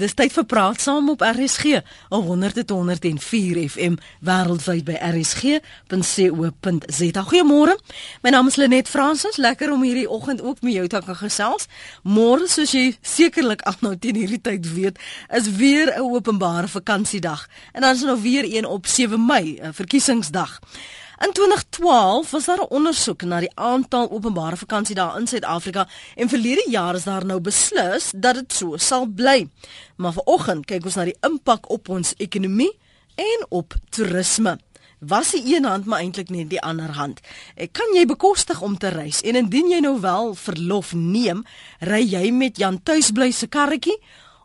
Dis tyd vir praat saam op RSG, 100.104 FM wêreldwyd by rsg.co.za. Goeiemôre. My naam is Lenet Fransis. Lekker om hierdie oggend ook met jou te kan gesels. Môre, soos jy sekerlik al nou teen hierdie tyd weet, is weer 'n openbare vakansiedag. En dan is nou weer een op 7 Mei, 'n verkiesingsdag. In 2012 was daar 'n ondersoek na die aantal openbare vakansiedae in Suid-Afrika en verlede jaar is daar nou beslis dat dit so sal bly. Maar vanoggend kyk ons na die impak op ons ekonomie en op toerisme. Was die een hand maar eintlik net die ander hand. Kan jy bekostig om te reis en indien jy nou wel verlof neem, ry jy met Jan tuisbly se karretjie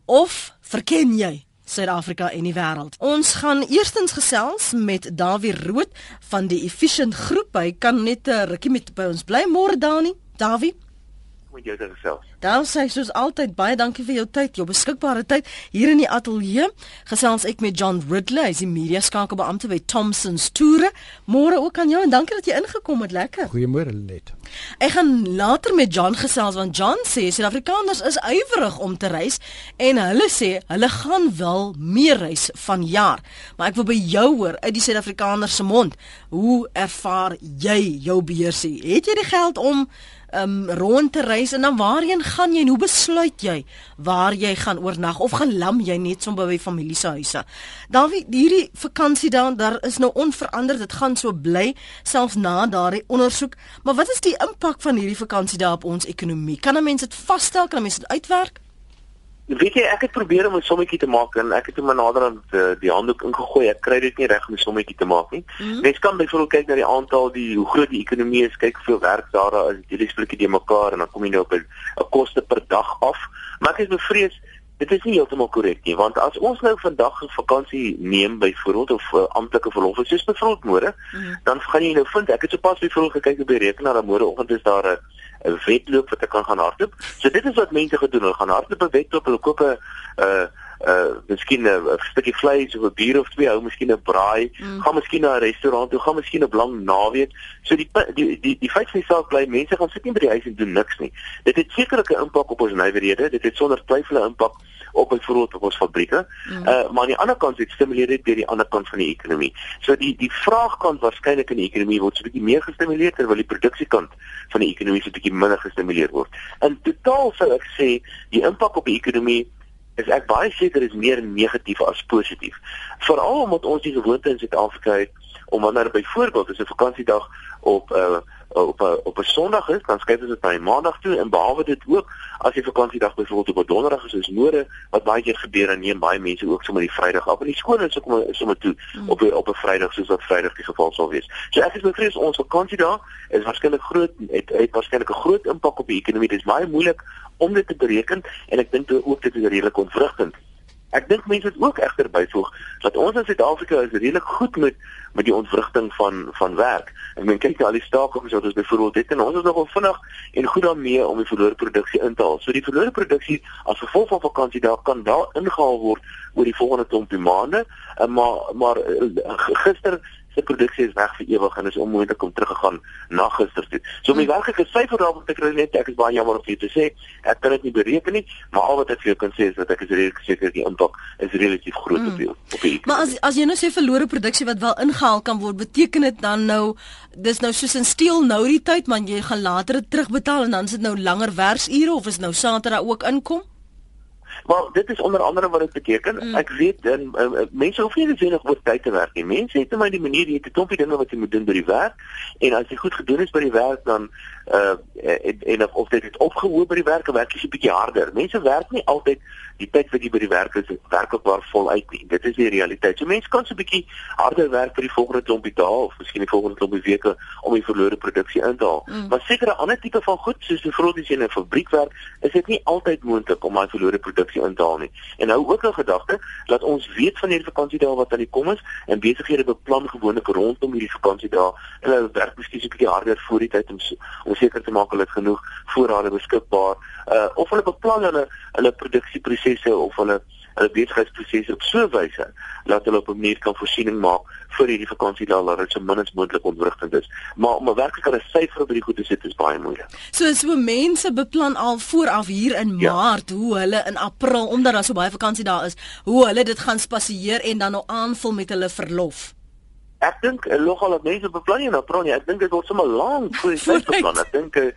of verken jy Suid-Afrika en die wêreld. Ons gaan eerstens gesels met Dawie Rood van die Efficient Groep. Hy kan net 'n rukkie met by ons bly môre Dani. Dawie met jou te gesels. Dan sê soos altyd baie dankie vir jou tyd, jou beskikbare tyd hier in die ateljee. Gesels ek met John Ridley, hy's die media skakelbeampte by Thomson's Toere. Môre ook aan jou en dankie dat jy ingekom het, lekker. Goeiemôre net. Ek gaan later met John gesels want John sê Suid-Afrikaners is ywerig om te reis en hulle sê hulle gaan wel meer reis vanjaar. Maar ek wil by jou hoor uit die Suid-Afrikaners se mond, hoe ervaar jy jou beursie? Het jy die geld om um rond te reis en dan waarheen gaan jy en hoe besluit jy waar jy gaan oornag of gaan lam jy net sommer by familie se huise? Dan hierdie vakansie dan daar is nou onveranderd, dit gaan so bly selfs na daardie ondersoek. Maar wat is die impak van hierdie vakansie daar op ons ekonomie? Kan 'n mens dit vasstel? Kan 'n mens dit uitwerk? Weet jy, ek het probeer om 'n sommetjie te maak en ek het hom nader aan die, eh, die handdoek ingegooi. Ek kry dit nie reg om 'n sommetjie te maak nie. Mm -hmm. Mens kan byvoorbeeld kyk na die aantal die hoe groot die ekonomie is, kyk hoeveel werk daar is, hierdie splitjie die mekaar en dan kom jy nou op 'n koste per dag af. Maar ek is bevrees dit is nie heeltemal korrek nie, want as ons nou vandag 'n vakansie neem byvoorbeeld of uh, amptelike verlof, soos byvoorbeeld môre, mm -hmm. dan gaan jy nou vind ek het sopas byvoorbeeld gekyk op die rekenaar en môreoggend is daar 'n 'n wedloop wat ek kan gaan hardloop. So dit is wat mense gedoen. Hulle gaan hardloop 'n wedloop, hulle koop 'n uh uh miskien 'n stukkie vleis of 'n bier of twee, hou miskien 'n braai, mm. gaan miskien na 'n restaurant toe, gaan miskien 'n lang naweek. So die die die die feit van die saak bly mense gaan sit nie by die huis en doen niks nie. Dit het sekerlik 'n impak op ons nywerhede. Dit het sonder twyfel 'n impak op byvoorbeeld op ons fabrieke. Mm. Uh maar aan die ander kant dit stimuleer dit deur die ander kant van die ekonomie. So die die vraagkant waarskynlik in die ekonomie word so 'n bietjie meer gestimuleer terwyl die produksiekant van die ekonomie so 'n bietjie minder gestimuleer word. In totaal sou ek sê die impak op die ekonomie is ek baie seker is meer negatief as positief. Veral omdat ons die gewoonte in Suid-Afrika het om wanneer byvoorbeeld as 'n vakansiedag op 'n uh, op 'n op 'n Sondag is, dan skuif dit na 'n Maandag toe en behalwe dit ook as jy vakansiedag byvoorbeeld op 'n Donderdag is, soos môre wat baie keer gebeur en neem baie mense ook sommer die Vrydag af. En die skole is ook sommer toe mm. op op 'n Vrydag soos wat Vrydag die geval sal wees. So ek is bevrees ons vakansiedag is waarskynlik groot het het waarskynlik 'n groot impak op die ekonomie. Dit is baie moeilik om dit te bereken en ek dink ook dit is redelik ontwrigtend. Ek dink mense moet ook egter byvoeg dat ons in Suid-Afrika is redelik goed met met die ontwrigting van van werk. Ek meen kyk jy al die stakings wat ons byvoorbeeld het en ons is nogal vinnig en goed daarmee om die verlore produksie in te haal. So die verlore produksie as gevolg van vakansie daar kan daar ingehaal word oor die volgende klompie maande, eh, maar maar eh, gister se produksie is weg vir ewig en is onmoontlik om terug te gaan na gister toe. So om die hmm. werklike syfer daarop te kry net ek is baie jammer om vir te sê ek kan dit nie bereken nie, maar al wat ek vir jou kan sê is dat ek is redelik seker die impak is relatief groot mm. op die op die Maar as as jy nou sê verlore produksie wat wel ingehaal kan word, beteken dit dan nou dis nou soos in steel nou die tyd man jy gaan later dit terugbetaal en dan is dit nou langer werksure of is nou Saterdag ook inkom? Maar dit is onder andere wat dit beteken. Mm. Ek weet en uh, mense hoef nie noodwendig oor tyd te werk nie. Mense het net maar die manier jy het 'n klompie dinge wat jy moet doen by die werk en as jy goed gedoen het by die werk dan uh en, en of, dit het opgehoop by die werk, werk jy 'n bietjie harder. Mense werk nie altyd die tyd wat jy by die werk is werklik waar voluit nie. Dit is die realiteit. So mense kan so 'n bietjie harder werk vir die volgende klompie dae of miskien die volgende klompie weke om die verlore produksie in te haal. Mm. Maar sekere ander tipe van goed soos die groot in 'n fabriek werk, is dit nie altyd moontlik om daai verlore produksie in te haal nie. En nou ook 'n gedagte dat ons weet van hierdie vakansiedae wat aan die kom is en besighede beplan gewoonlik rondom hierdie vakansiedae en hulle werk miskien 'n bietjie harder voor die tyd om om seker te maak hulle het genoeg voorrade beskikbaar uh of hulle beplan hulle hulle produksieprosesse of hulle hulle besigheidsprosesse op so 'n wyse dat hulle op 'n manier kan voorsiening maak vir hierdie vakansie daar dat dit so min as moontlik ontwrigtend is. Maar om 'n werklik 'n syfer op hierdie goed te sit is baie moeilik. So so mense beplan al vooraf hier in ja. Maart hoe hulle in April April omdat daar so baie vakansie daar is, hoe hulle dit gaan spasieer en dan nou aanvul met hulle verlof. Ek dink eh, nogal dat mense beplan nie in April nie. Ek dink dit word sommer lank voor die tyd beplan. Ek dink uh,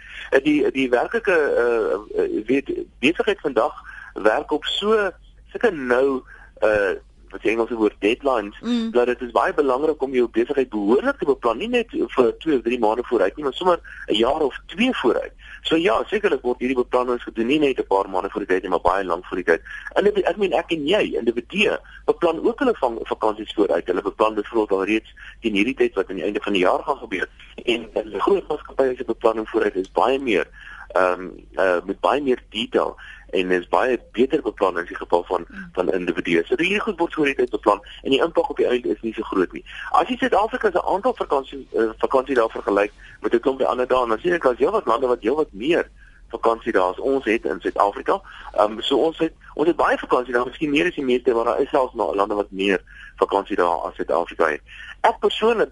die die werklike uh, weet besigheid vandag werk op so sulke nou uh wat jy Engelse woord deadlines mm. dat dit is baie belangrik om jou besigheid behoorlik te beplan nie net vir 2 of 3 maande vooruit nie maar sommer 'n jaar of 2 vooruit. So ja, sekerlik word hierdie beplannings gedoen nie net 'n paar maande voor die tyd nie maar baie lank voor die tyd. En ek meen ek en jy individue beplan ook hulle van vakansies vooruit. Hulle beplan byvoorbeeld al reeds teen hierdie tyd wat aan die einde van die jaar gaan gebeur. En 'n groot maatskappy se beplanning vooruit is baie meer ehm um, uh, met baie meer detail en is baie beter beplan in die geval van van individue. So hierdie goed word voor die tyd beplan en die impak op die einde is nie so groot nie. As jy Suid-Afrika se aantal vakansie uh, vakansie daar vergelyk met 'n klompie ander dae, dan sien ek dat heelwat lande wat heelwat meer vakansie daar as ons het in Suid-Afrika. Ehm um, so ons het ons het baie vakansie daar, miskien meer as die meeste waar daar is selfs nog lande wat meer vakansie daar as Suid-Afrika het. Ek persoonlik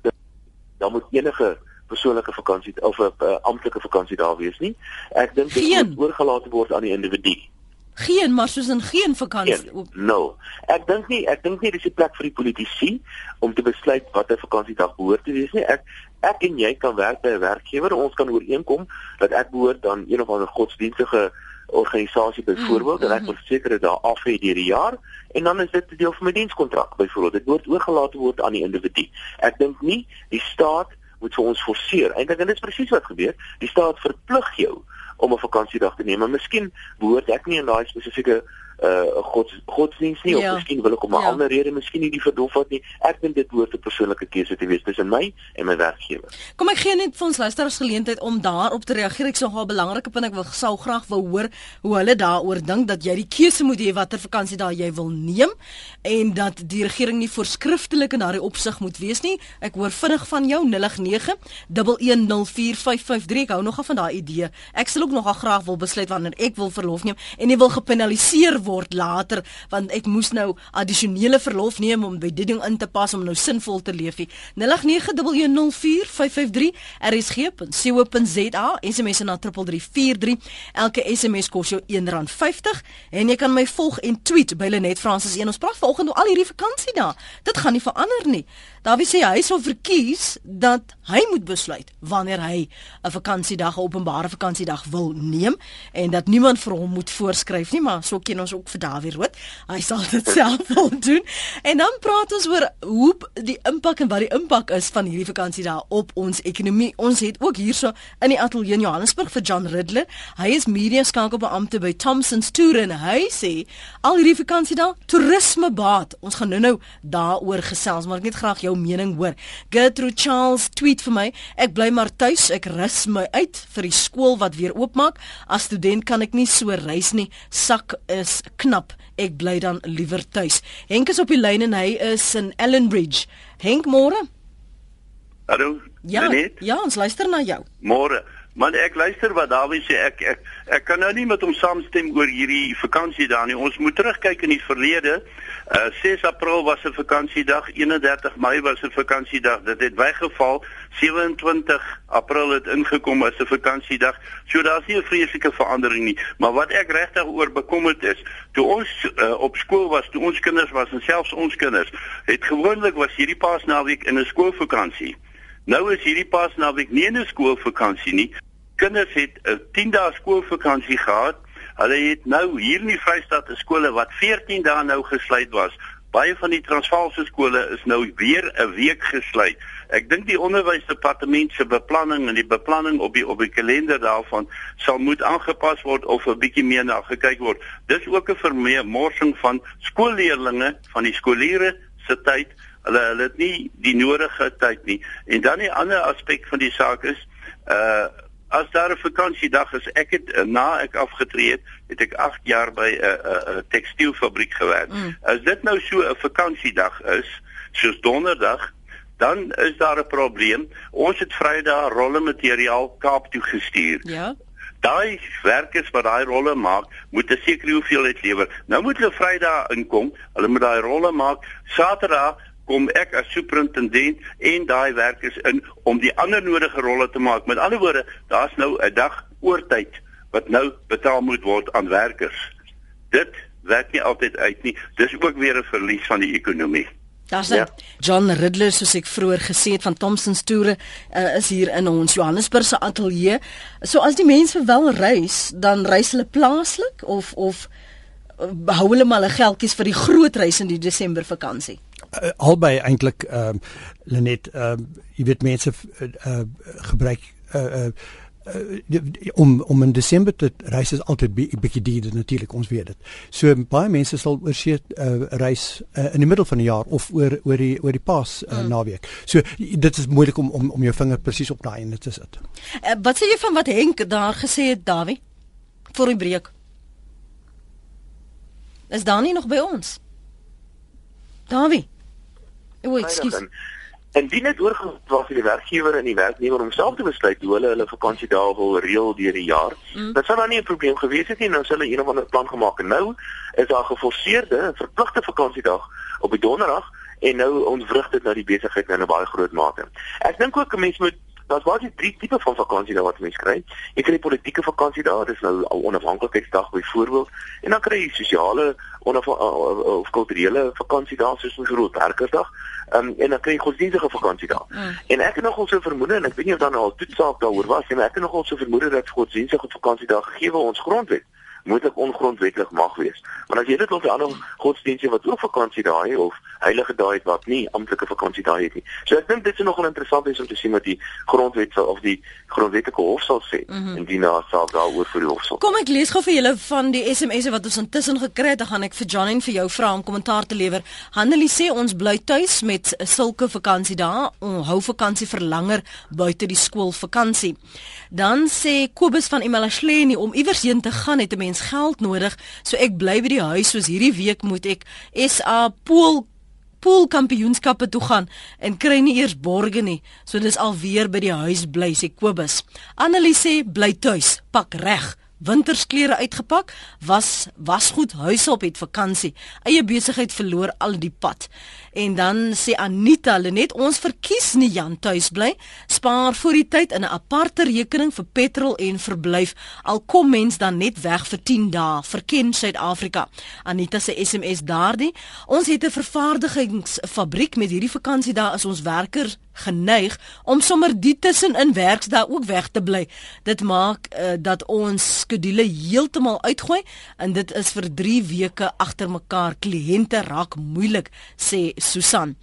dan moet enige persoonlike vakansie of 'n uh, eh, amptelike vakansie daar wees nie. Ek dink dit moet oorgelaat word aan die individu. Geen, maar soos in geen vakansie. No. Ek dink nie, ek dink nie dis 'n plek vir die politici om te besluit watter vakansiedag behoort te wees nie. Ek ek en jy kan werk by 'n werkgewer. Ons kan ooreenkom dat ek behoort aan een of ander godsdienstige organisasie byvoorbeeld mm, en ek moet mm. seker dit daar af hê deur die jaar en dan is dit deel van my dienskontrak byvoorbeeld. Dit word oorgelaat word aan die individu. Ek dink nie die staat moet vir ons forceer. Eintlik en dit is presies wat gebeur. Die staat verplig jou om 'n vakansiedag te neem. Maar miskien behoort ek nie in daai spesifieke uh God godsdienst nie ja. of miskien wil ek om 'n ja. ander rede miskien nie die verdof wat nie. Ek dink dit behoort 'n persoonlike keuse te wees tussen my en my werkgewer. Kom ek gee net vir ons luisteraars geleentheid om daarop te reageer. Ek sou 'n belangrike punt ek wil sou graag wou hoor hoe hulle daaroor dink dat jy die keuse moet hê watter vakansie daai jy wil neem en dat die regering nie voorskriftelik in daardie opsig moet wees nie. Ek hoor vinnig van jou 089 1104553. Ek hou nog af van daai idee. Ek sal ook nog graag wil besluit wanneer ek wil verlof neem en nie wil gepenaliseer word later want ek moes nou addisionele verlof neem om by dit ding in te pas om nou sinvol te leef. 0891104553 rsg.co.za SMS na 3343 elke SMS kos jou R1.50 en jy kan my volg en tweet by Lenet Francis 1 ons praat vanoggend oor al hierdie vakansie daar. Dit gaan nie verander nie. Dawie sê hy sou verkies dat hy moet besluit wanneer hy 'n vakansiedag, 'n openbare vakansiedag wil neem en dat niemand vir hom moet voorskryf nie, maar so ken ons ook vir Dawie Rood. Hy sal dit self wil doen. En dan praat ons oor hoe die impak en wat die impak is van hierdie vakansie daar op ons ekonomie. Ons het ook hierso in die ateljee in Johannesburg vir John Ridler. Hy is media skakelbeampte by Thomson's Tour en hy sê al hierdie vakansie daar toerisme baat. Ons gaan nou-nou daaroor gesels, maar ek net graag jou mening hoor. Gertrude Charles tweet vir my: Ek bly maar tuis, ek rus my uit vir die skool wat weer oopmaak. As student kan ek nie so reis nie. Sak is knap. Ek bly dan liewer tuis. Henk is op die lyn en hy is in Ellenbridge. Henk, môre? Hallo. Ja, ja, ons luister na jou. Môre. Man ek luister wat Dawie sê ek ek ek kan nou nie met hom saamstem oor hierdie vakansie daar nie. Ons moet terugkyk in die verlede. Uh 6 April was 'n vakansiedag, 31 Mei was 'n vakansiedag. Dit het weggeval. 27 April het ingekom as 'n vakansiedag. So daar's nie 'n vreeslike verandering nie. Maar wat ek regtig oor bekommerd is, toe ons uh, op skool was, toe ons kinders was en selfs ons kinders, het gewoonlik was hierdie paasnaweek in 'n skoolvakansie. Nou is hierdie paasnaweek nie 'n skoolvakansie nie kinders het 'n 10 dae skoolvakansie gehad. Hulle het nou hier in die Vrystaat skole wat 14 dae nou gesluit was. Baie van die Transvaalse skole is nou weer 'n week gesluit. Ek dink die onderwysdepartement se beplanning en die beplanning op die op die kalender daarvan sal moet aangepas word of 'n bietjie meer na gekyk word. Dis ook 'n vermorsing van skoolleerlinge van die skoliere se tyd. Hulle hulle het nie die nodige tyd nie. En dan 'n ander aspek van die saak is uh as daar 'n vakansiedag is, ek het eh, na ek afgetree het, het ek 8 jaar by 'n 'n 'n tekstielfabriek gewerk. Mm. As dit nou so 'n vakansiedag is, soos donderdag, dan is daar 'n probleem. Ons het Vrydag rolle materiaal Kaap toe gestuur. Ja. Daai werkers wat daai rolle maak, moet 'n sekere hoeveelheid lewer. Nou moet hulle Vrydag inkom, hulle moet daai rolle maak. Saterdag kom ek as superintendent en daai werkers in om die ander nodige rolle te maak. Met ander woorde, daar's nou 'n dag oortyd wat nou betaal moet word aan werkers. Dit werk nie altyd uit nie. Dis ook weer 'n verlies van die ekonomie. Daar's ja. John Riddler soos ek vroeër gesê het van Thomson's Toere uh, is hier in ons Johannesburg se ateljee. So as die mense wel reis, dan reis hulle plaaslik of of uh, hou hulle maar hulle geldjies vir die groot reis in die Desember vakansie. Uh, albei eintlik ehm uh, Lenet ehm uh, jy weet mense uh, uh, gebruik uh, uh, om om in Desember te reis is altyd 'n bietjie duurder natuurlik ons weet dit. So baie mense sal oor see uh, reis uh, in die middel van die jaar of oor oor die oor die Paas uh, mm. naweek. So dit is moeilik om om om jou vinger presies op daai en te sit. Uh, wat sê jy van wat Henk daar gesê het Dawie? Vir die breek. Is daar nie nog by ons? Dawie. O, ekskuus. Indien dit oorgegaan was vir die werkgewer en die werknemer om self te besluit hoe hulle hulle vakansiedae wil reël deur die jaar, mm. dan sou daar nie 'n probleem gewees het nie. Nou sou hulle een of ander plan gemaak en nou is daar geforseerde, verpligte vakansiedag op die donderdag en nou ontwrig dit nou die besigheid nou in 'n baie groot mate. Ek dink ook 'n mens moet Daar's basies drie tipe van vakansie daar wat mense kry. Jy kry politieke vakansie daar, dis nou onafhanklikheidsdag byvoorbeeld, en dan kry jy sosiale of kulturele vakansie daar soos 'n groot werkersdag. Um, en dan kry jy godsdienstige vakansie daar. Mm. En ek het nogal so vermoed en ek weet nie of dan al toetsaak daaroor was nie, maar ek het nogal so vermoed dat godsdienstige vakansie daar gegee word ons grondwet moontlik ongrondwettig mag wees. Maar as jy dit op 'n ander godsdienste wat ook vakansie daai of heilige daai het wat nie amptelike vakansie daai het nie. So ek dink dit is nogal interessant is om te sien wat die grondwet sal of die grondwetlike hof sal sê mm -hmm. indien daar sal daaroor vir die hof sal. Kom ek lees gou vir julle van die SMS'e wat ons intussen gekry het, dan gaan ek vir John en vir jou vra om kommentaar te lewer. Hanelie sê ons bly tuis met sulke vakansie dae, ons hou vakansie verlanger buite die skoolvakansie. Dan sê Kobus van Emelashleni om iewers heen te gaan het 'n mens geld nodig, so ek bly by die huis soos hierdie week moet ek SA Pool pool kampioenskappe toe gaan en kry nie eers borge nie. So dis alweer by die huis bly sê Kobus. Annelie sê bly tuis, pak reg wintersklere uitgepak, was was goed huis op het vakansie. Eie besigheid verloor al die pad. En dan sê Anita Lenet ons verkies nie Jan tuis bly, spaar vir die tyd in 'n aparte rekening vir petrol en verblyf. Al kom mens dan net weg vir 10 dae, verken Suid-Afrika. Anita se SMS daardie. Ons het 'n vervaardigingsfabriek met hierdie vakansie daar as ons werkers geneig om sommer die tussenin werksdae ook weg te bly. Dit maak uh, dat ons skedule heeltemal uitgooi en dit is vir 3 weke agter mekaar kliënte raak moeilik sê Susan.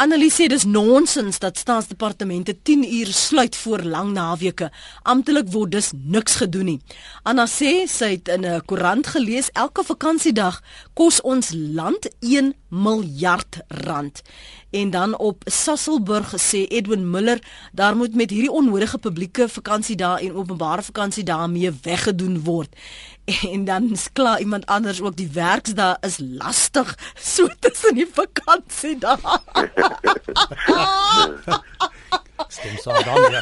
Annelies sê dis nonsens dat staatsdepartemente 10 uur sluit voor lang naweke. Amptelik word dus niks gedoen nie. Anna sê sy het in 'n koerant gelees elke vakansiedag kos ons land 1 miljard rand. En dan op Sasselburg sê Edwin Miller, daar moet met hierdie onnodige publieke vakansiedae en openbare vakansiedae mee weggedoen word. En dan is klaar iemand anders ook die werksdae is lastig so tussen die vakansiedae. Stem saam dan ja.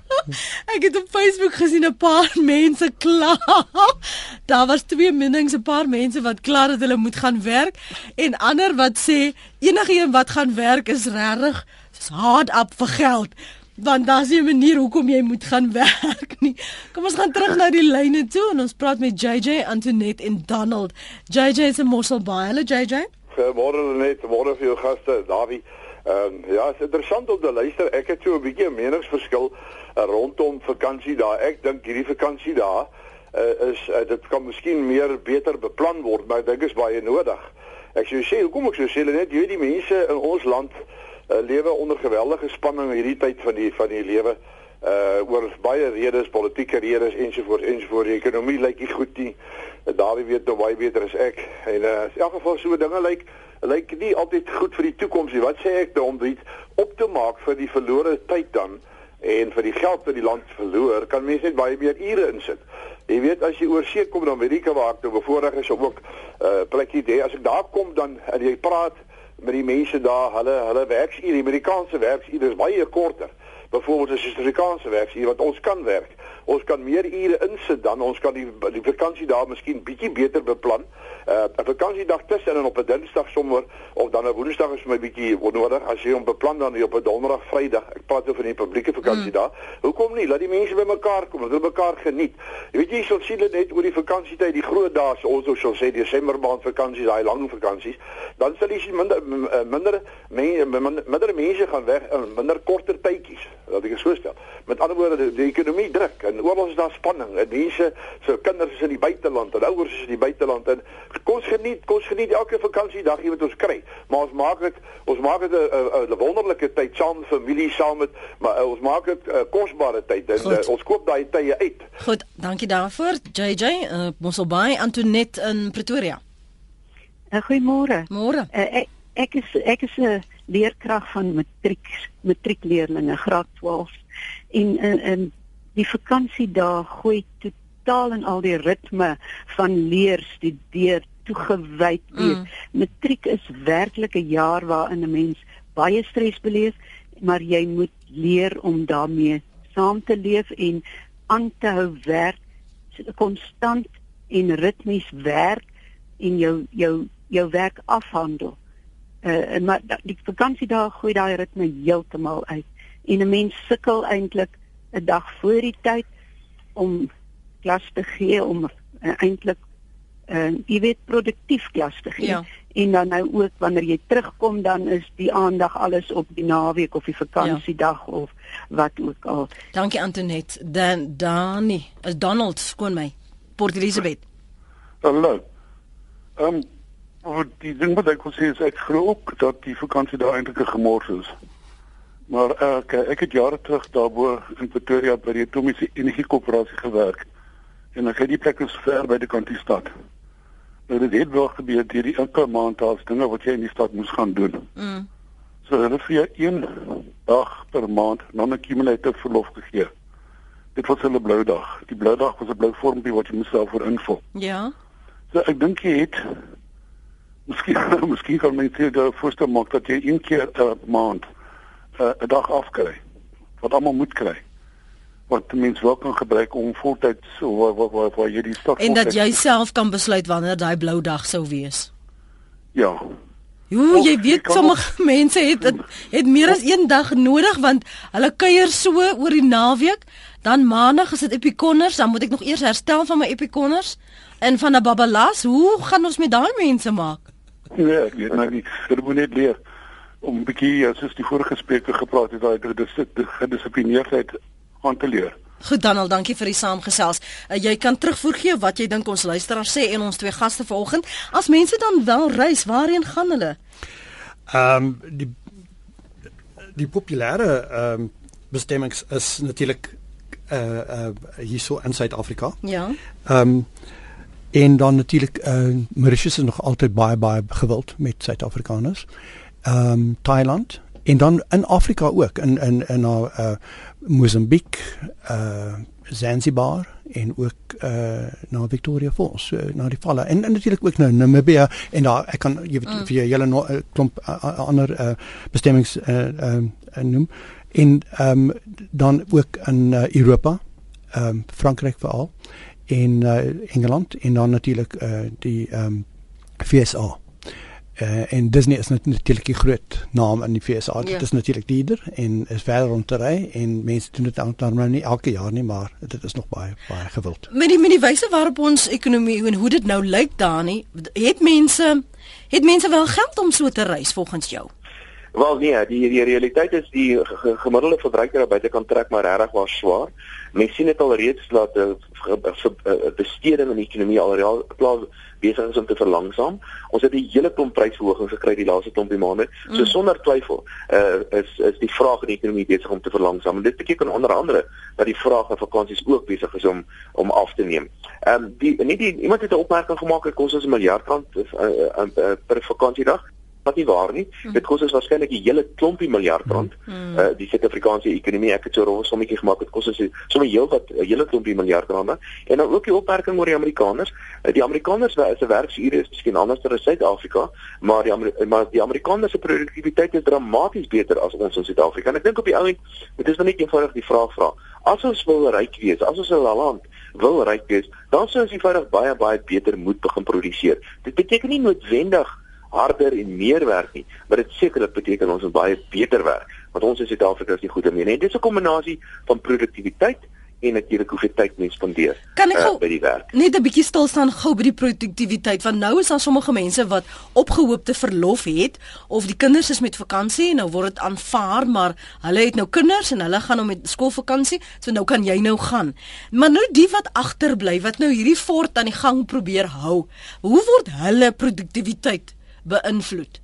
Ek het op Facebook gesien 'n paar mense kla. Daar was twee menings, 'n paar mense wat kla dat hulle moet gaan werk en ander wat sê enigiemand wat gaan werk is regtig hard up vir geld. Want daar's 'n manier hoekom jy moet gaan werk nie. Kom ons gaan terug na die lyne toe en ons praat met JJ Antoinette en Donald. JJ is 'n mossel baie. Hallo JJ. Goeiemôre net, môre vir jou gaste, Dawie. Ehm um, ja, is interessant om te luister. Ek het so 'n bietjie 'n meningsverskil uh, rondom vakansie daar. Ek dink hierdie vakansie daar uh, is uh, dit kan miskien meer beter beplan word, maar ek dink is baie nodig. Ek sou sê, hoekom ek sou sê net jy die mense in ons land uh, lewe onder geweldige spanning hierdie tyd van die van die lewe uh oor baie redes, politieke redes ensovoorts ensovoorts. Die ekonomie lyk nie goed nie. Daardie weet nou baie beter as ek. En uh in elk geval so dinge lyk lyk nie altyd goed vir die toekoms nie. Wat sê ek dan om dit op te maak vir die verlore tyd dan en vir die geld wat die land verloor, kan mense net baie meer ure insit. Jy weet as jy oor see kom dan Amerika waar ek nou bevoorreg is om ook uh plekkie te as ek daar kom dan en jy praat met die mense daar, hulle hulle werksure, die Amerikaanse werksure is baie korter. Byvoorbeeld as jy Suid-Afrikaanse werksure wat ons kan werk. Ons kan meer ure insit dan ons kan die die vakansie daar miskien bietjie beter beplan uh, 'n vakansiedag tussen en op 'n Dinsdag sommer of dan 'n Woensdag is vir my bietjie nodig as jy hom beplan dan op 'n Donderdag, Vrydag. Ek praat oor van die publieke vakansiedag. Mm. Hoekom nie? Laat die mense bymekaar kom, hulle mekaar geniet. Jy weet jy sal sien dit net oor die vakansietyd, die groot dae, ons sou sê Desember maand vakansies, daai lang vakansies, dan sal jy sien minder eh, minder mense minder mense gaan weg in minder korter tydjies. Laat ek so stel. Met ander woorde, die, die ekonomie druk en oral is daar spanning. En mense, so kinders is in die buiteland, en ouers is in die buiteland en kom geniet, kom geniet elke vakansiedag wat ons kry. Maar ons maak dit ons maak dit 'n wonderlike tyd saam familie, saam met maar uh, ons maak dit 'n uh, kosbare tyd en uh, ons koop daai tye uit. Goed, dankie daarvoor. JJ, uh, Mosobay Antoinette in Pretoria. Uh, Goeiemôre. Môre. Uh, ek ek is ek is 'n uh, leerkrag van matriek matriekleerlinge graad 12 en in in die vakansiedae gooi totaal en al die ritme van leer studeer toegewyd wees. Mm. Matriek is werklik 'n jaar waarin 'n mens baie stres beleef, maar jy moet leer om daarmee saam te leef en aan te hou werk, konstant en ritmies werk en jou jou jou werk afhandel. Uh en maar die vakansiedae gooi daai ritme heeltemal uit en 'n mens sukkel eintlik 'n dag voor die tyd om klas te gee om uh, eintlik en uh, jy weet produktief klas te gee. Ja. En dan nou ook wanneer jy terugkom dan is die aandag alles op die naweek of die vakansiedag ja. of wat ook al. Dankie Antoinette. Dan Dani, as Donald skoon my. Port Elizabeth. Hallo. Ehm um, die ding wat ek wil sê is ek glo ook dat die vakansie daar eintlik 'n gemors is. Maar ek ek het jare terug daarbo in Pretoria by die Atomiese Energie Koöperasie gewerk. En ek het die plek is ver by die kantie stad. Nou dit het wel gebeur hierdie elke maand daar's dinge wat jy in die stad moes gaan doen. Mm. So hulle vir jou een dag per maand non-accumulative verlof gegee. Dit was hulle blou dag. Die blou dag was 'n blou vormpie wat jy moes self voor invul. Ja. So ek dink jy het Miskien miskien kan mens dit voorstel maak dat jy een keer 'n maand eh, 'n dag afkry wat almal moet kry wat mense wel kan gebruik om voltyds so waar waar waar, waar jy die stad En dat jy self kan besluit wanneer daai blou dag sou wees. Ja. Jo, jy weet sommige mense het het, het meer as een dag nodig want hulle kuier so oor die naweek, dan maandag is dit epikonners, dan moet ek nog eers herstel van my epikonners en van 'n babalas. Hoe gaan ons met daai mense maak? Nee, ek weet nou nie. Dit moet net leer om 'n bietjie soos die vorige spreker gepraat het, daai gedissiplineerdheid aan te leer. Goed Donald, dankie vir die saamgesels. Uh, jy kan terugvoer gee wat jy dink ons luisteraars sê en ons twee gaste vanoggend. As mense dan wel reis, waarheen gaan hulle? Ehm um, die die populêre ehm um, bestemmings is natuurlik eh uh, uh, hier so in Suid-Afrika. Ja. Ehm um, en dan natuurlik eh uh, Mauritius is nog altyd baie baie gewild met Suid-Afrikaners. Ehm um, Thailand en dan in Afrika ook in in in na uh Mosambiek, uh Zanzibar en ook uh na Victoria Falls, uh, na die valle en, en natuurlik ook nou Namibia en daar ek kan jy weet mm. vir julle nog 'n klomp uh, ander uh bestemmings uh, uh, noem en ehm um, dan ook in uh, Europa, ehm um, Frankryk veral en uh, Engeland en dan natuurlik uh die ehm um, FSA. Uh, en Disney is natuurlik 'n groot naam in die VSA. Ja. Dit is natuurlik duurder en is verder om te ry en mense doen dit dan nou nie elke jaar nie, maar dit is nog baie baie gewild. Met die met die wyse waarop ons ekonomie en hoe dit nou lyk daar nie, het mense het mense wel geld om so te reis volgens jou? Wel nee, die die realiteit is die gemiddelde verbruiker buite kan trek maar regtig waar swaar. Mense sien dit al reeds dat die besteding in die ekonomie al real plaas besig is om te verlangsaam. Ons het 'n hele klomp prysverhogings gekry die laaste klompie maande. So mm. sonder twyfel uh, is is die vraag in die ekonomie besig om te verlangsaam. En dit beteken onder andere dat die vraag na vakansies ook besig is om om af te neem. Ehm um, die nie die iemand het 'n opmerking gemaak dat kos ons 'n miljard rand uh, uh, uh, per vakansiedag wat nie waar nie. Mm. Dit kos ons waarskynlik 'n hele klompie miljard rand. Mm. Uh die Suid-Afrikaanse ekonomie, ek het so 'n rooi sommetjie gemaak, dit kos ons sommer heel wat 'n hele klompie miljard rand. En dan ook die opmerking oor die Amerikaners. Uh, die Amerikaners se werksure is miskien anders as Suid-Afrika, maar die Amer maar die Amerikaners se produktiwiteit is dramaties beter as ons in Suid-Afrika. En ek dink op die ou end, dit is nou net eenvoudig die vraag vra. As ons wil ryk wees, as ons 'n land wil ryk wees, dan sou ons eenvoudig baie baie beter moet begin produseer. Dit beteken nie noodwendig harder en meer werk nie, maar dit sekerlik beteken ons moet baie beter werk, want ons in Suid-Afrika is nie goed daarmee nie. Dit is 'n kombinasie van produktiwiteit en natuurlik hoeveel tyd mens spandeer kan ek uh, gou by die werk. Net 'n bietjie stil staan gou by die produktiwiteit want nou is daar sommige mense wat opgehoopte verlof het of die kinders is met vakansie en nou word dit aanvaar maar hulle het nou kinders en hulle gaan nou met skoolvakansie so nou kan jy nou gaan. Maar nou die wat agterbly wat nou hierdie fort aan die gang probeer hou. Hoe word hulle produktiwiteit beïnvloed?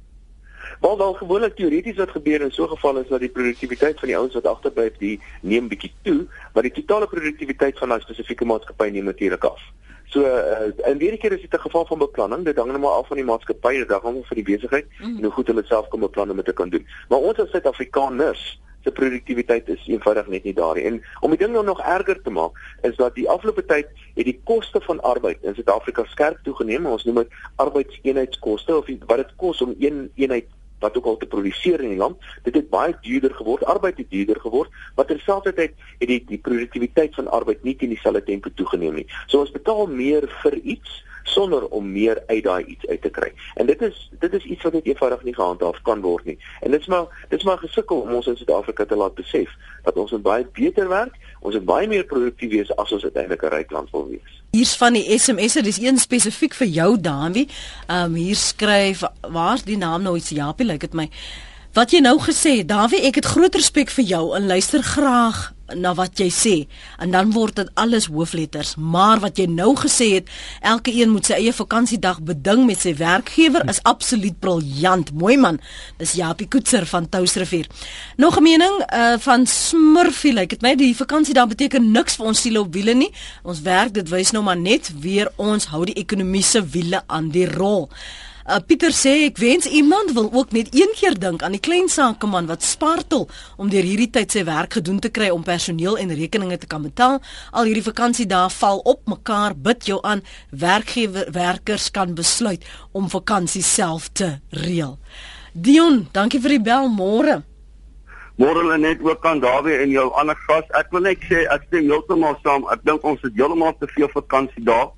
Wel dan gewoonlik teoreties wat gebeur in so 'n geval is dat die produktiwiteit van die ouens wat agterbly die neem bietjie toe, maar die totale produktiwiteit van daai spesifieke maatskappy neem natuurlik af. So uh, in hierdie keer is dit 'n geval van beplanning. Dit hang net maar af van die maatskappy, dit hang af van die besigheid mm. en hoe goed hulle self kom beplan om dit te kan doen. Maar ons as Suid-Afrikaners se produktiwiteit is eenvoudig net nie daar nie. En om die ding nou nog erger te maak, is dat die afgelope tyd het die koste van arbeid in Suid-Afrika skerp toegeneem. Ons noem dit arbeidseenheidskoste of wat dit kos om een eenheid wat ook al te produseer in die land, dit het baie duurder geword, arbeid het duurder geword, maar terselfdertyd het die die produktiwiteit van arbeid nie teen dieselfde tempo toegeneem nie. So ons betaal meer vir iets sonder om meer uit daai iets uit te kry. En dit is dit is iets wat net eenvoudig nie gehandhaaf kan word nie. En dit is maar dit is maar gesukkel om ons in Suid-Afrika te laat besef dat ons moet baie beter werk, ons moet baie meer produktief wees as ons uiteindelik 'n ryk land wil wees. Hier's van die SMS'e, dis een spesifiek vir jou Danwie. Ehm um, hier skryf waar's die naam nou iets Japie lyk like dit my. Wat jy nou gesê het, Dawie, ek het groot respek vir jou en luister graag na wat jy sê. En dan word dit alles hoofletters. Maar wat jy nou gesê het elke een moet sy eie vakansiedag beding met sy werkgewer is absoluut briljant. Mooi man. Dis Japie Koetser van Touwsrivier. Nog 'n mening uh, van Smurfie. Lyk like dit my die vakansiedag beteken niks vir ons siele op wiele nie. Ons werk dit wys nou maar net weer ons hou die ekonomiese wiele aan die rol Uh, Pieter sê ek wens iemand wil ook net een keer dink aan die klein sakeman wat spartel om deur hierdie tyd sy werk gedoen te kry om personeel en rekeninge te kan betaal. Al hierdie vakansiedae val op mekaar. Bid jou aan werkgewer werkers kan besluit om vakansie self te reël. Dion, dankie vir die bel môre. Môre lê net ook aan Dawie en jou ander gas. Ek wil net sê ek stem heeltemal saam. Ek dink ons het heeltemal te veel vakansiedae.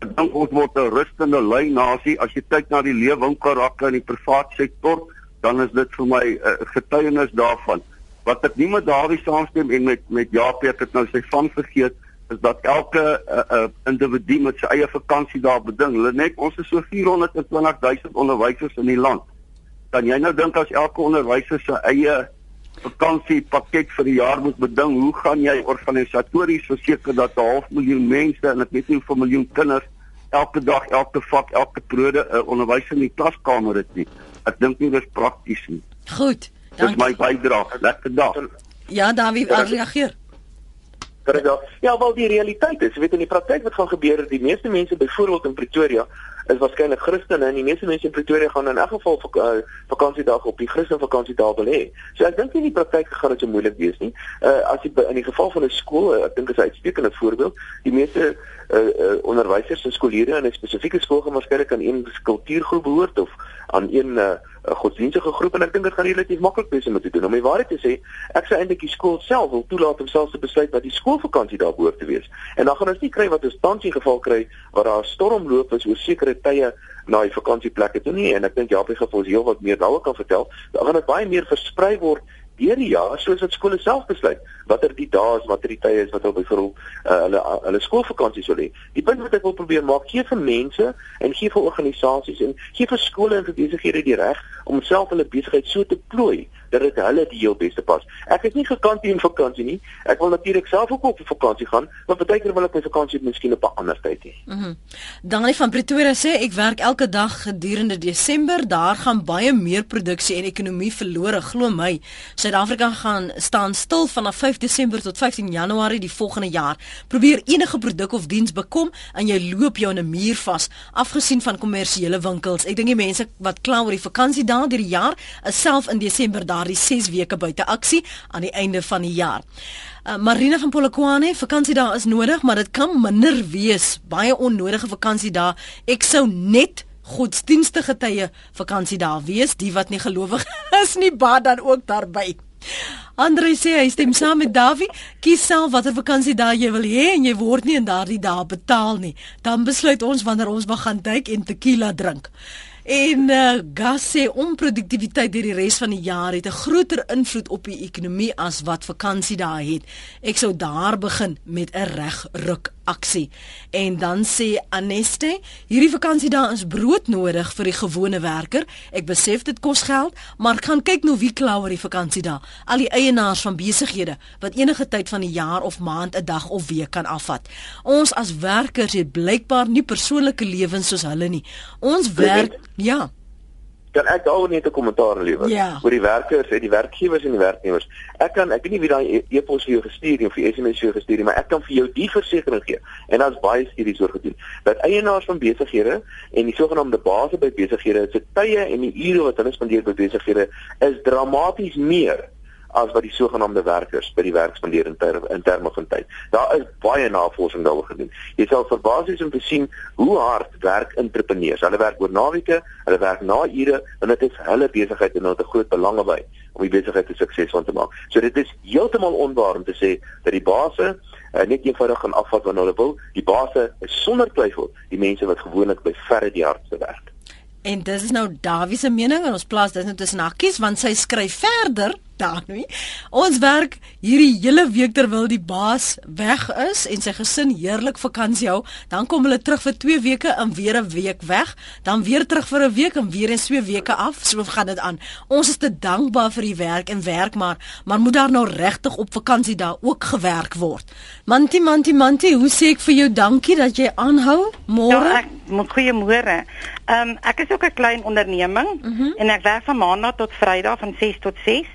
Dink ons word 'n rustende lui nasie. As jy kyk na die lewingkarakter in die privaat sektor, dan is dit vir my 'n uh, getuienis daarvan. Wat ek nie met daardie saamstem en met met Jaap het dit nou sy van vergeet is dat elke uh, uh, individu met sy eie vakansie daar beding. Hulle net ons is so 420 000 onderwysers in die land. Dan jy nou dink as elke onderwyser sy eie vakansiepakket vir die jaar moet beding. Hoe gaan jy organisatories verseker dat 'n half miljoen mense en ek weet nie hoeveel miljoen kinders elke dag, elke vak, elke periode 'n uh, onderwyser in die klaskamer het nie. Ek dink nie dis prakties nie. Goed. Dankie. Dis my bydrae. Lekker dag. Ja, Dawie, reageer. Ja, wel die realiteit is, weet in die praktyk wat gaan gebeur, die meeste mense byvoorbeeld in Pretoria is waarskynlik Christene en die meeste mense in Pretoria gaan in elk geval vak, uh, vakansiedag op die Christen vakansiedag wil hê. So ek dink nie die praktyk gaan dit so moeilik wees nie. Uh as jy in die geval van 'n skool, uh, ek dink is 'n uitstekende voorbeeld, die meeste uh, uh onderwysers en skoolleerders in 'n spesifieke skool gaan waarskynlik aan een kultuurgroep behoort of aan een uh, godsdienstige groep en ek dink dit gaan relatief maklik wees om te doen. Om die waarheid te sê, ek sou eintlik die skool self wil toelaat om self te besluit wat die skoolvakansie daar behoort te wees. En dan gaan ons nie kry wat ons tans in geval kry waar daar 'n stormloop is oor sekere tye na die vakansieplekke toe nie en ek dink Japie gaan vir ons heel wat meer daaroor kan vertel. Dan gaan dit baie meer versprei word deur die jaar soos wat skole self besluit watter die dae is, watter die tye is wat hulle byvoorbeeld uh, hulle hulle skoolvakansies wil hê. Die punt wat ek wil probeer maak, gee vir mense en gee vir organisasies en gee vir skole en vir besighede die reg om self hulle besigheid so te plooi dat dit hulle die heel beste pas. Ek is nie gekant teen vakansie nie. Ek wil natuurlik self ook op vakansie gaan, maar partykeer wil ek my vakansie miskien op 'n ander tyd hê. Mhm. Mm Daniel van Pretoria sê ek werk elke dag gedurende Desember. Daar gaan baie meer produksie en ekonomie verlore, glo my. Suid-Afrika gaan staan stil vanaf 5 Desember tot 15 Januarie die volgende jaar. Probeer enige produk of diens bekom en jy loop jou in 'n muur vas, afgesien van kommersiële winkels. Ek dink die mense wat kla oor die vakansie dae deur die jaar, is self in Desember daar daardie 6 weke buite aksie aan die einde van die jaar. Uh, Marina van Polokwane, vakansie daar is nodig, maar dit kan minder wees. Baie onnodige vakansie daar. Ek sou net godsdienstige tye vakansie daar wees, die wat nie gelowig is nie, baie dan ook daarby. Andre sê hy stem saam met Davie. Kies self watter vakansiedag jy wil hê en jy word nie in daardie dae betaal nie. Dan besluit ons wanneer ons gaan duik en tequila drink. En uh, gas sê onproduktiwiteit deur die res van die jaar het 'n groter invloed op die ekonomie as wat vakansie daar het. Ek sou daar begin met 'n regruk aksie. En dan sê Aneste, hierdie vakansie daar is brood nodig vir die gewone werker. Ek besef dit kos geld, maar gaan kyk nou wie kla oor die vakansie daar. Al die eienaars van besighede wat enige tyd van die jaar of maand 'n dag of week kan afvat. Ons as werkers het blykbaar nie persoonlike lewens soos hulle nie. Ons werk Ja. Dan ek daar net 'n kommentaar lewer ja. oor die werkers, die werkgewers en die werknemers. Ek kan ek weet nie wie daai e-, e-pos vir jou gestuur het of vir SMS vir jou gestuur het, maar ek kan vir jou die versekering gee. En daar's baie studies oor gedoen dat eienaars van besighede en die sogenaamde baase by besighede se tye en die ure wat hulle spandeer by besighede is dramaties meer as wat die sogenaamde werkers by die werk spandeer in ter, in terme van tyd. Daar is baie navorsing daaroor gedoen. Jy sal verbaas wees om te sien hoe hard werk entrepreneurs. Hulle werk oor naweke, hulle werk na ure en dit is hulle besigheid en hulle het 'n groot belang by om die besigheid te suksesvol te maak. So dit is heeltemal onwaar om te sê dat die baase uh, net eenvoudig gaan afvat wanneer hulle wil. Die baase is sonder twyfel die mense wat gewoonlik by verre die hardste werk. En dis is nou Dawie se mening en ons plaas dit nou tussen hakkies want sy skryf verder daar nie. Ons werk hierdie hele week terwyl die baas weg is en sy gesin heerlik vakansie hou, dan kom hulle terug vir 2 weke en weer 'n week weg, dan weer terug vir 'n week en weer eens 2 weke af. So gaan dit aan. Ons is te dankbaar vir die werk en werk maar, maar moet daar nou regtig op vakansie daar ook gewerk word. Manti manti manti, hoe sê ek vir jou dankie dat jy aanhou? Môre. Ja, ek goeiemôre. Ehm um, ek is ook 'n klein onderneming mm -hmm. en ek werk van maandag tot vrydag van 6 tot 6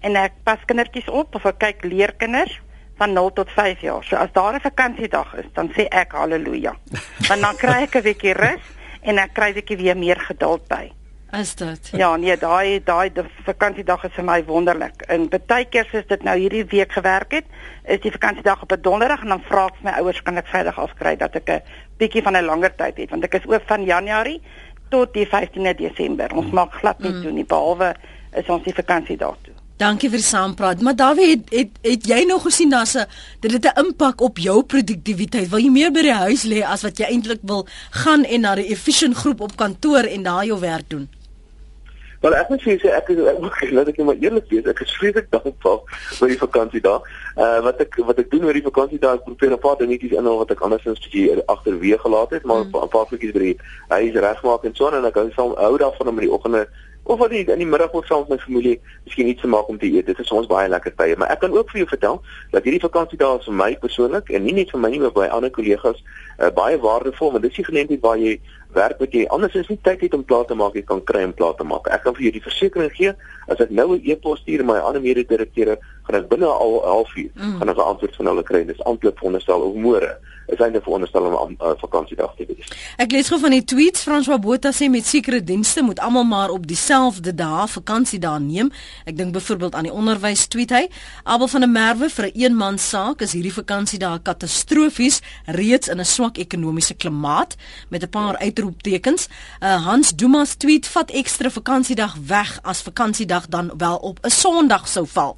en ek pas kindertjies op of ek kyk leerkinders van 0 tot 5 jaar. So as daar 'n vakansiedag is, dan sê ek haleluja. Want dan kry ek 'n bietjie rus en ek kry 'n bietjie weer meer geduld by. Is dit? Ja, nee, daai daai vakansiedag is vir my wonderlik. En baie keer as dit nou hierdie week gewerk het, is die vakansiedag op 'n donderdag en dan vra ek my ouers kan ek Vrydag afkry dat ek 'n bietjie van 'n langer tyd het want ek is oop van Januarie tot die 15de Desember. Ons maak glad nie mm. toe nie behalwe is ons die vakansiedag toe. Dankie vir die saampraat. Maar Dawie, het, het het jy nog gesien daar's 'n dit het 'n impak op jou produktiwiteit? Wil jy meer by die huis lê as wat jy eintlik wil gaan en na die efficient groep op kantoor en daar jou werk doen? Wel ek moet sê ek is ek laat ek net maar eerlik wees, ek is vreeslik dankbaar vir die vakansie daar. Uh wat ek wat ek doen oor die vakansie daar, ek probeer 'n paar dingetjies inhaal wat ek andersins bietjie agterweë gelaat het, maar 'n mm. paar goedjies by die huis regmaak en so en ek hou daarvan om in die oggende of wat in die middag ook saam met my familie miskien iets te maak om te eet. Dit is ons baie lekker tye, maar ek kan ook vir jou vertel dat hierdie vakansie daar vir my persoonlik en nie net vir my nie, maar by ander kollegas uh, baie waardevol want dit is die geleentheid waar jy werk wat jy anders is nie tyd het om klaar te maak jy kan kry om klaar te maak. Ek kan vir jou die versekering gee as ek nou 'n e-pos stuur my ander mede-direkteure gaan ek binne al 'n halfuur mm. gaan ek 'n antwoord van hulle kry. Dis amptelik veronderstel of môre is einde veronderstel om 'n uh, vakansiedag te wees. Ek lees gou van die tweets François Botha sê met sekere dienste moet almal maar op dieselfde dae vakansiedae neem. Ek dink byvoorbeeld aan die onderwys tweet hy. Abel van der Merwe vir 'n een man saak is hierdie vakansiedae katastrofies reeds in 'n swak ekonomiese klimaat met 'n paar uitroeptekens. Uh, Hans Dumas tweet vat ekstra vakansiedag weg as vakansiedag dan wel op 'n Sondag sou val.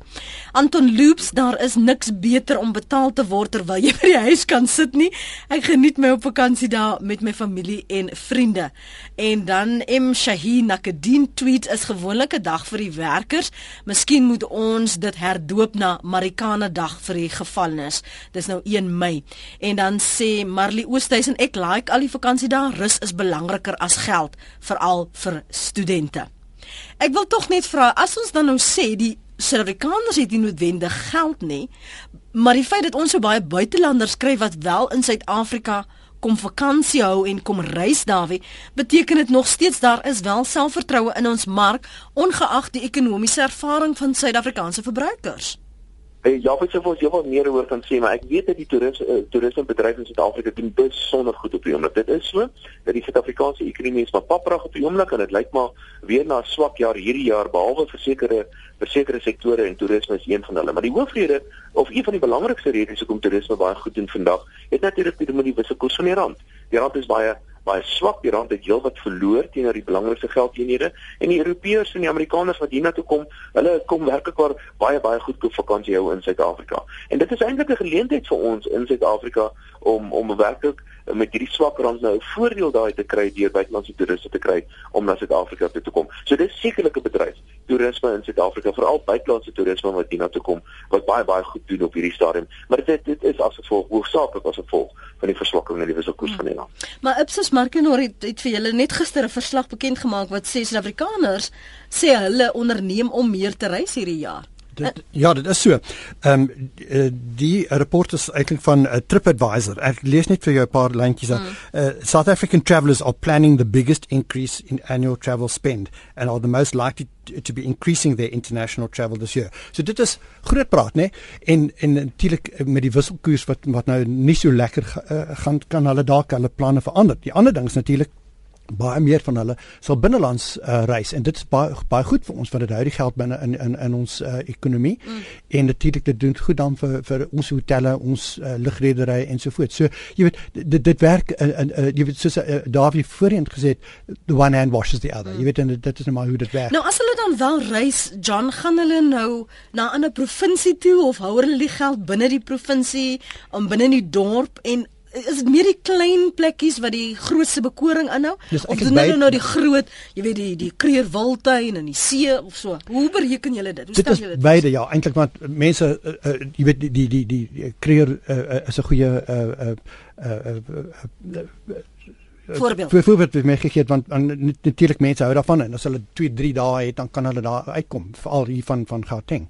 Anton Loops daar is niks beter om betaal te word terwyl jy by die huis kan sit nie. Ek geniet my op vakansie daar met my familie en vriende. En dan M Shaheen Nakedin tweet is gewoonlik 'n dag vir die werkers. Miskien moet ons dit herdoop na Marikana dag vir die gevangenes. Dis nou 1 Mei. En dan sê Marley Oosthuizen ek like al die vakansie daar. Rus is belangriker as geld, veral vir studente. Ek wil tog net vra as ons dan nou sê die Suid-Afrikaners het nie noodwendig geld nie, maar die feit dat ons so baie buitelanders kry wat wel in Suid-Afrika kom vakansie hou en kom reis daarby, beteken dit nog steeds daar is wel selfvertroue in ons mark ongeag die ekonomiese ervaring van Suid-Afrikaanse verbruikers. Hey, ja, ek sou vir jou wat meer oor kan sê, maar ek weet dat die toerisme uh, toerismebedryf in Suid-Afrika doen besonder goed op die oomblik. Dit is so dat die Suid-Afrikaanse ekonomie is maar paprag op die oomblik en dit lyk maar weer na 'n swak jaar hierdie jaar behalwe vir sekere vir sekere sektore en toerisme is een van hulle. Maar die hoofrede of een van die belangrikste redes hoekom toerisme baie goed doen vandag, het natuurlik te doen met die wisselkoers van die rand. Die rand is baie baie swak. Die rand het heelwat verloor teenoor die belangrikste geldeenhede en die Europeërs en die Amerikaners wat hiernatoe kom, hulle kom werklik waar baie baie goed op vakansie hou in Suid-Afrika. En dit is eintlik 'n geleentheid vir ons in Suid-Afrika om om werklik met hierdie swak rand nou 'n voordeel daai te kry deur buitelandse toeriste te kry om na Suid-Afrika toe te kom. So dis sekerlik 'n bedryf, toerisme in Suid-Afrika, veral buitelandse toerisme wat hiernatoe kom wat baie baie goed doen op hierdie stadium. Maar dit dit is as gevolg hoofsaaklik as gevolg van die verswakking in die wisselkoers van die rand. Maar Ipsos Markenor het, het vir julle net gister 'n verslag bekend gemaak wat sê Suid-Afrikaners sê hulle onderneem om meer te reis hierdie jaar. Dit, ja, dit is so. Ehm um, die rapport is eintlik van uh, TripAdvisor. Ek lees net vir jou 'n paar lyntjies daar. Mm. Uh, South African travelers are planning the biggest increase in annual travel spend and are the most likely to be increasing their international travel this year. So dit is groot praat, né? En en natuurlik met die wisselkoers wat wat nou nie so lekker uh, gaan kan hulle dalk hulle planne verander. Die ander ding is natuurlik baie meer van hulle sal binnelands uh, reis en dit is baie baie goed vir ons want dit hou die geld binne in in in ons uh, ekonomie mm. en natuurlik dit doen goed dan vir vir ons hotelle, ons uh, lugredery en so voort. So jy weet dit dit werk in uh, uh, jy weet soos uh, Davie voorheen gesê the one hand washes the other. Mm. Jy weet en dit is net maar hoe dit werk. Nou as hulle dan wel reis, John, gaan hulle nou na 'n ander provinsie toe of hou hulle die geld binne die provinsie om binne die dorp en is dit meer die klein plekkies wat die grootste bekoring inhou of doen hulle nou die groot jy weet die die Kreerwiltuin en die see of so? Hoe bereken julle dit? Hoe stel julle dit? beide ja eintlik want mense uh, uh, jy weet die die die die Kreer uh, uh, is 'n goeie uh, uh, uh, uh, uh, voorbeeld. Vir voorbeeld het my gegee want natuurlik mense hou daarvan en as hulle 2 3 dae het dan kan hulle daar uitkom veral hier van van Gauteng.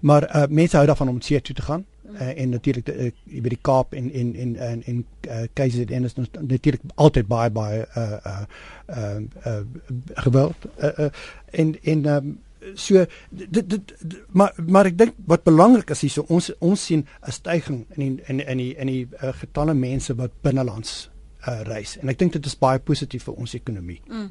Maar uh, mense hou daarvan om see toe te gaan uh, en natuurlik uh, by die Kaap en en en en, en uh, KZN is natuurlik altyd baie baie uh uh uh, uh geweld uh, uh, en en um, so dit dit maar maar ek dink wat belangrik is hierso ons ons sien 'n stygings in in in die in die uh, getalle mense wat binnelands uh, reis en ek dink dit is baie positief vir ons ekonomie. Mm.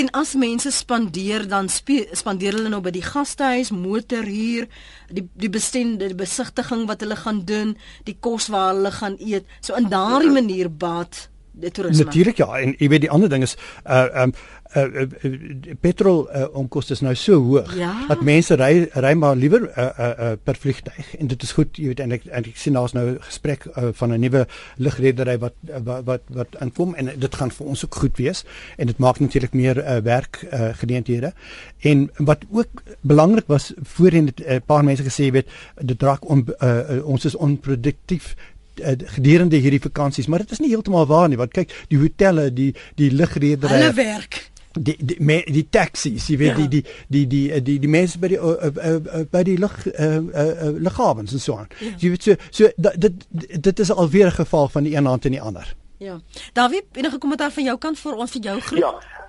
En as mense spandeer dan spandeer hulle nou by die gastehuis, motorhuur, die die bestende die besigtiging wat hulle gaan doen, die kos waar hulle gaan eet. So in daardie manier baat die toerisme. Natuurlik ja en jy weet die ander ding is uh um uh, uh, petrol uh, omkoste is nou so hoog ja. dat mense ry ry maar liewer uh, uh, uh, per vliegtyg en dit is goed jy weet en ek, en ek sien daar's nou 'n gesprek uh, van 'n nuwe lugredery wat, wat wat wat aankom. En dit gaan vir ons ook goed wees. En dit maak natuurlik meer uh, werk uh, geleenthede en wat ook belangrik was voorheen 'n uh, paar mense gesê weet dit draak on, uh, uh, ons is onproduktief uh, gedurende hierdie vakansies, maar dit is nie heeltemal waar nie. Want kyk, die hotelle, die die lugredery, hulle werk die die me, die taxis, jy weet ja. die die die die die die, die mense by die uh, uh, uh, by die lug uh, uh, lughawens en so aan. Ja. Jy weet so so dit dit is alweer 'n geval van die een hand en die ander. Ja. Dawie, enige kommentaar van jou kant vir ons vir jou groep? Ja.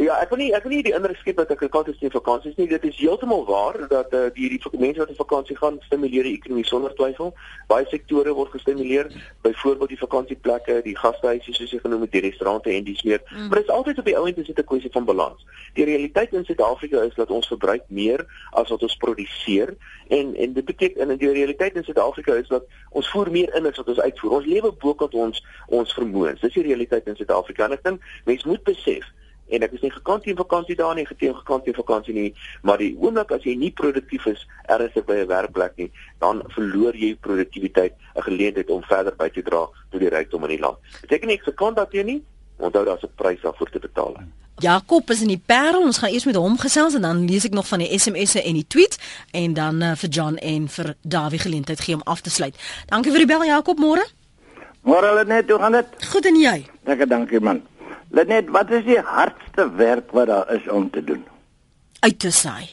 Ja, ek wil nie ek wil nie die indruk skep dat ek vakansies nie vakansies nie. Dit is heeltemal waar dat uh, die die mense wat op vakansie gaan stimuleer die ekonomie sonder twyfel. Baie sektore word gestimuleer, byvoorbeeld die vakansieplekke, die gastehuise soos jy genoem het, die restaurante en dis meer. Mm. Maar dit is altyd op die ou end is dit 'n kwessie van balans. Die realiteit in Suid-Afrika is dat ons verbruik meer as wat ons produseer en en dit beteken in die realiteit in Suid-Afrika is dat ons voer meer in as wat ons uitvoer. Ons lewe bokant ons ons vermoëns. Dis die realiteit in Suid-Afrika. En ek dink mense moet besef en ek is nie gekant teen vakansie daar nie, geteen gekant teen vakansie nie, maar die oomblik as jy nie produktief is ergens by 'n werkplek nie, dan verloor jy produktiwiteit, 'n geleentheid om verder by te dra tot die rykdom in die land. Beteken nie ek gekant daarteen nie, onthou daar's 'n prys daarvoor te betaal. Jakob is in die Parel. Ons gaan eers met hom gesels en dan lees ek nog van die SMS'e en die tweets en dan uh, vir John en vir Dawie geleentheid gee om af te sluit. Dankie vir die bel Jakob, môre. Môre net, hoe gaan dit? Goed en jy? Lekker, dankie man. Lenet, wat is die hardste werk wat daar is om te doen? Uit te saai.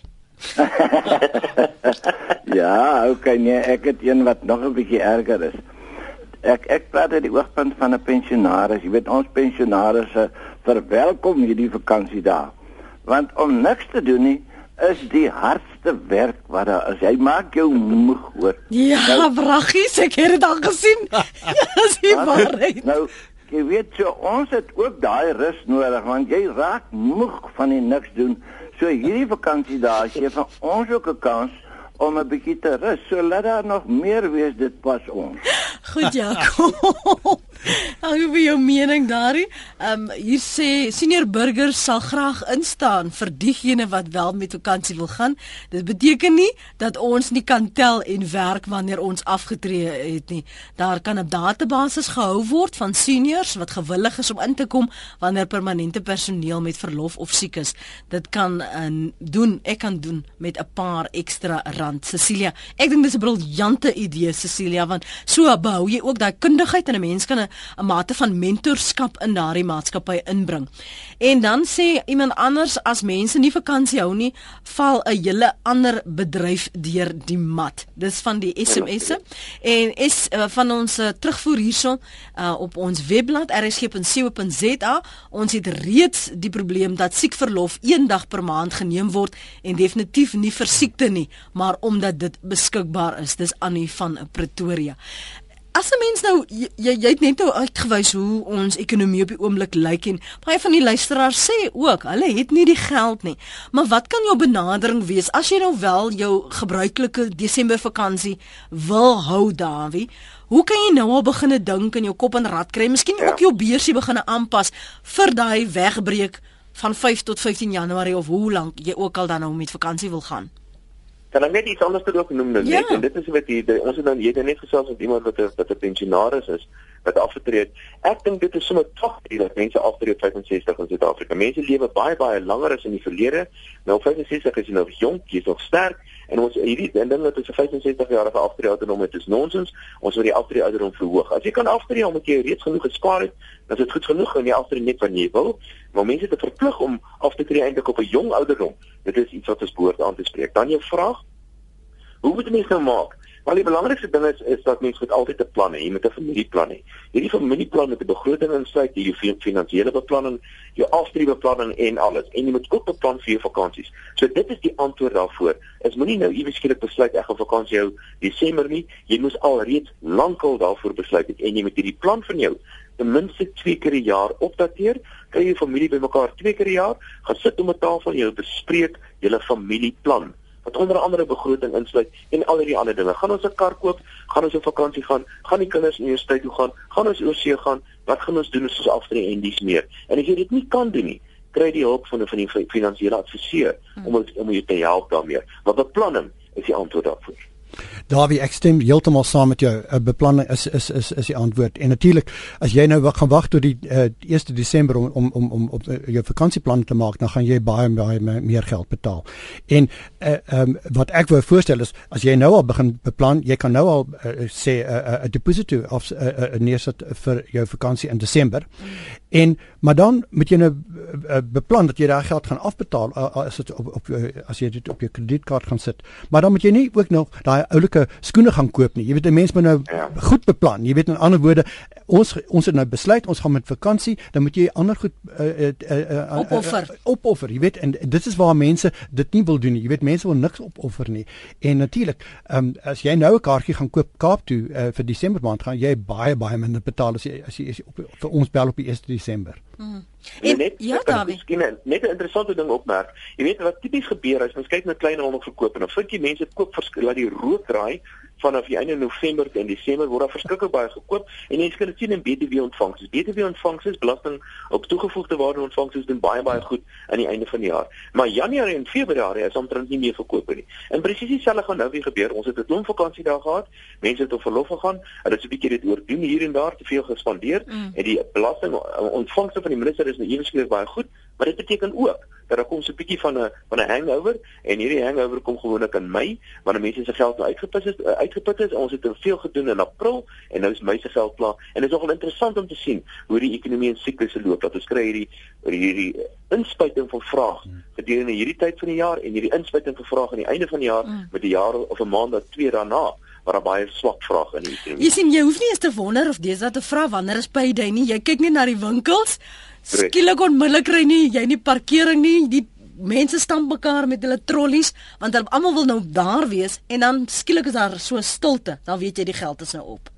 ja, okay nee, ek het een wat nog 'n bietjie erger is. Ek ek praat uit die oogpunt van 'n pensionaris. Jy weet ons pensionarisse verwelkom hierdie vakansie daar. Want om niks te doen nie is die hardste werk wat daar is. Jy maak jou moeg hoor. Ja, nou, braggies, ek het dit al gesien. dis die waarheid. Nou jy weet so ons het ook daai rus nodig want jy raak moeg van die niks doen. So hierdie vakansie daar gee vir ons ook 'n kans om 'n bietjie te rus. So laat daar nog meer wees dit pas ons. Goed Jakob. Dankie vir jou mening daarin. Ehm um, hier sê senior burgers sal graag instaan vir diegene wat wel met vakansie wil gaan. Dit beteken nie dat ons nie kan tel en werk wanneer ons afgetree het nie. Daar kan 'n database gehou word van seniors wat gewillig is om in te kom wanneer permanente personeel met verlof of siek is. Dit kan uh, doen, ek kan doen met 'n paar ekstra rand. Cecilia, ek dink dis 'n briljante idee Cecilia want so behou jy ook daai kundigheid en 'n mens kan 'n 'n mate van mentorskap in daardie maatskappy inbring. En dan sê iemand anders as mense nie vakansie hou nie, val 'n hele ander bedryf deur die mat. Dis van die SMS'e en is uh, van ons uh, terugvoer hierson uh, op ons webblad rsg.co.za. Ons het reeds die probleem dat siekverlof een dag per maand geneem word en definitief nie vir siekte nie, maar omdat dit beskikbaar is. Dis Annie van Pretoria. As 'n mens nou jy jy het net nou uitgewys hoe ons ekonomie op die oomblik lyk en baie van die luisteraars sê ook, hulle het nie die geld nie. Maar wat kan jou benadering wees as jy nou wel jou gebruikelike Desember vakansie wil hou, Dawie? Hoe kan jy nou al begine dink in jou kop en rad kry? Miskien ja. ook jou beursie begine aanpas vir daai wegbreek van 5 tot 15 Januarie of hoe lank jy ook al dan nou met vakansie wil gaan. Kan ek net iets anders te ook noem nou ja. net en dit is wat hier ons het dan jy het net gesels met iemand wat 'n wat 'n pensionaris is wat afgetree het. Ek dink dit is sommer tog hier dat mense aftree op 65 in Suid-Afrika. Mense lewe baie baie langer as in die verlede. Nou 65 is jy nog jonk, jy's nog sterk en ons hierdie ding dat ons 'n 65 jarige aftree ouderdom het is nonsens. Ons moet die aftree ouderdom verhoog. As jy kan aftree omdat jy reeds genoeg gespaar het, dan is dit goed genoeg en jy aftree net wanneer jy wil. Maar mense te verplig om af te tree eintlik op 'n jong ouderdom, dit is iets wat ons behoort aan te spreek. Dan jou vraag, hoe moet mense nou maak? Maar die belangrikste ding is is dat mens moet altyd 'n plan hê, jy moet 'n familieplan hê. Hierdie familieplan met 'n begroting insluit, jy jou finansiële beplanning, jou aftreebeplanning en alles. En jy moet ook beplan vir jou vakansies. So dit is die antwoord daarvoor. Is moenie nou iewes skielik besluit ek gaan vakansie hou Desember nie. Jy moes alreeds lankal daarvoor besluit het en jy moet hierdie plan van jou ten minste 2 keer per jaar opdateer. Kry jou familie bymekaar 2 keer per jaar, gaan sit om 'n tafel en jy bespreek julle familieplan wat onder andere begroting insluit en al die ander dinge. Gaan ons 'n kar koop? Gaan ons op vakansie gaan? Gaan die kinders universiteit toe gaan? Gaan ons oorsee gaan? Wat gaan ons doen as ons aftree en dis meer? En as jy dit nie kan doen nie, kry die hulp van 'n van die finansiële adviseur om om jou te help daarmee. Want beplanning is die antwoord daarvoor. Davie ek stem heeltemal saam met jou. 'n Beplanning is is is is die antwoord. En natuurlik, as jy nou gaan wag tot die uh, 1 Desember om om om om op uh, jou vakansieplan te maak, dan gaan jy baie baie meer geld betaal. En uh, um, wat ek wou voorstel is as jy nou al begin beplan, jy kan nou al uh, sê 'n uh, uh, deposit of 'n uh, uh, neersit vir jou vakansie in Desember. En maar dan moet jy nou uh, beplan dat jy daai geld gaan afbetaal as dit op op as jy dit op jou kredietkaart gaan sit. Maar dan moet jy nie ook nog daai oulike skoene gaan koop nie. Jy weet 'n mens moet nou ja. goed beplan. Jy weet in ander woorde ons ons het nou besluit ons gaan met vakansie, dan moet jy ander goed uh, uh, uh, opoffer. Uh, opoffer, jy weet en dit is waar mense dit nie wil doen nie. Jy weet mense wil niks opoffer nie. En natuurlik, um, as jy nou 'n kaartjie gaan koop Kaap toe uh, vir Desember maand gaan jy baie baie minder betaal as jy as jy, as jy op, vir ons bel op die 1 Desember. Hmm. En, net ja, miskien net 'n interessante ding opmerk. Jy weet wat tipies gebeur as mens kyk na klein onderverkoop en dan vind jy mense koop verskil dat die rook draai vanaf die einde November en Desember word daar verskriklik baie gekoop en jy kan dit sien in BTW ontvangs. BTW ontvangs is belasting op toegevoegde waarde ontvangs doen baie baie goed aan die einde van die jaar. Maar Januarie en Februarie is omtrent nie meer verkoop nie. En presies dieselfde gaan nou weer gebeur. Ons het 'n klomp vakansie daar gehad. Mense het op verlof gegaan. Hulle het 'n bietjie dit oordoen hier en daar te veel gespandeer mm. en die belasting ontvangs van die minister is nou eweslik baie goed, maar dit beteken ook dat daar kom so 'n bietjie van 'n van 'n hangover en hierdie hangover kom gewoonlik in Mei wanneer mense se geld nou uitgeput is uh, uitgeput is. Ons het te veel gedoen in April en nou is Mei se geld klaar. En dit is nogal interessant om te sien hoe die ekonomie in siklusse loop. Dat ons kry hierdie hierdie inspuiting van vraag gedurende hierdie tyd van die jaar en hierdie inspuiting van vraag aan die einde van die jaar mm. met die jaar of 'n maand of twee daarna maar daar baie swak vraag in die ekonomie. Jy sien jy hoef nie eens te wonder of dis dat 'n vraag wanneer is payday nie. Jy kyk net na die winkels. Skielik onmiddellik kry nie jy nie parkering nie. Die mense stamp mekaar met hulle trollies want hulle almal wil nou daar wees en dan skielik is daar so stilte. Dan weet jy die geld is nou op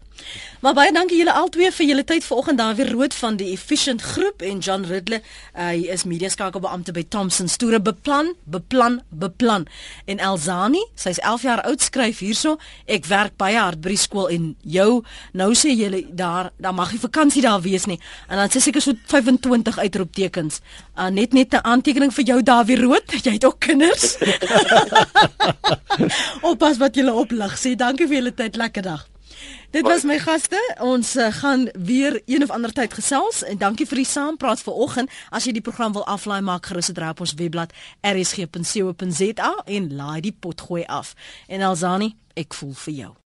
Maar baie dankie julle albei vir julle tyd vanoggend daar weer rood van die Efficient Groep en John Ridley. Uh, hy is media skakelbeampte by Thomson Stoere beplan, beplan, beplan. En Elzani, sy's 11 jaar oud, skryf hierso: Ek werk baie hard by die skool en jou nou sê julle daar dan mag jy vakansie daar wees nie. En dan sê seker so 25 uitroeptekens. Uh, net net 'n aantekening vir jou daar weer rood. Jy het ook kinders. Oppas wat julle oplig. Sê dankie vir julle tyd. Lekker dag. Dit was my gaste. Ons uh, gaan weer een of ander tyd gesels en dankie vir die saampraat vanoggend. As jy die program wil aflaai maak gerus dit op ons webblad rsg.co.za en laai die pot gooi af. En Alzani, ek voel vir jou.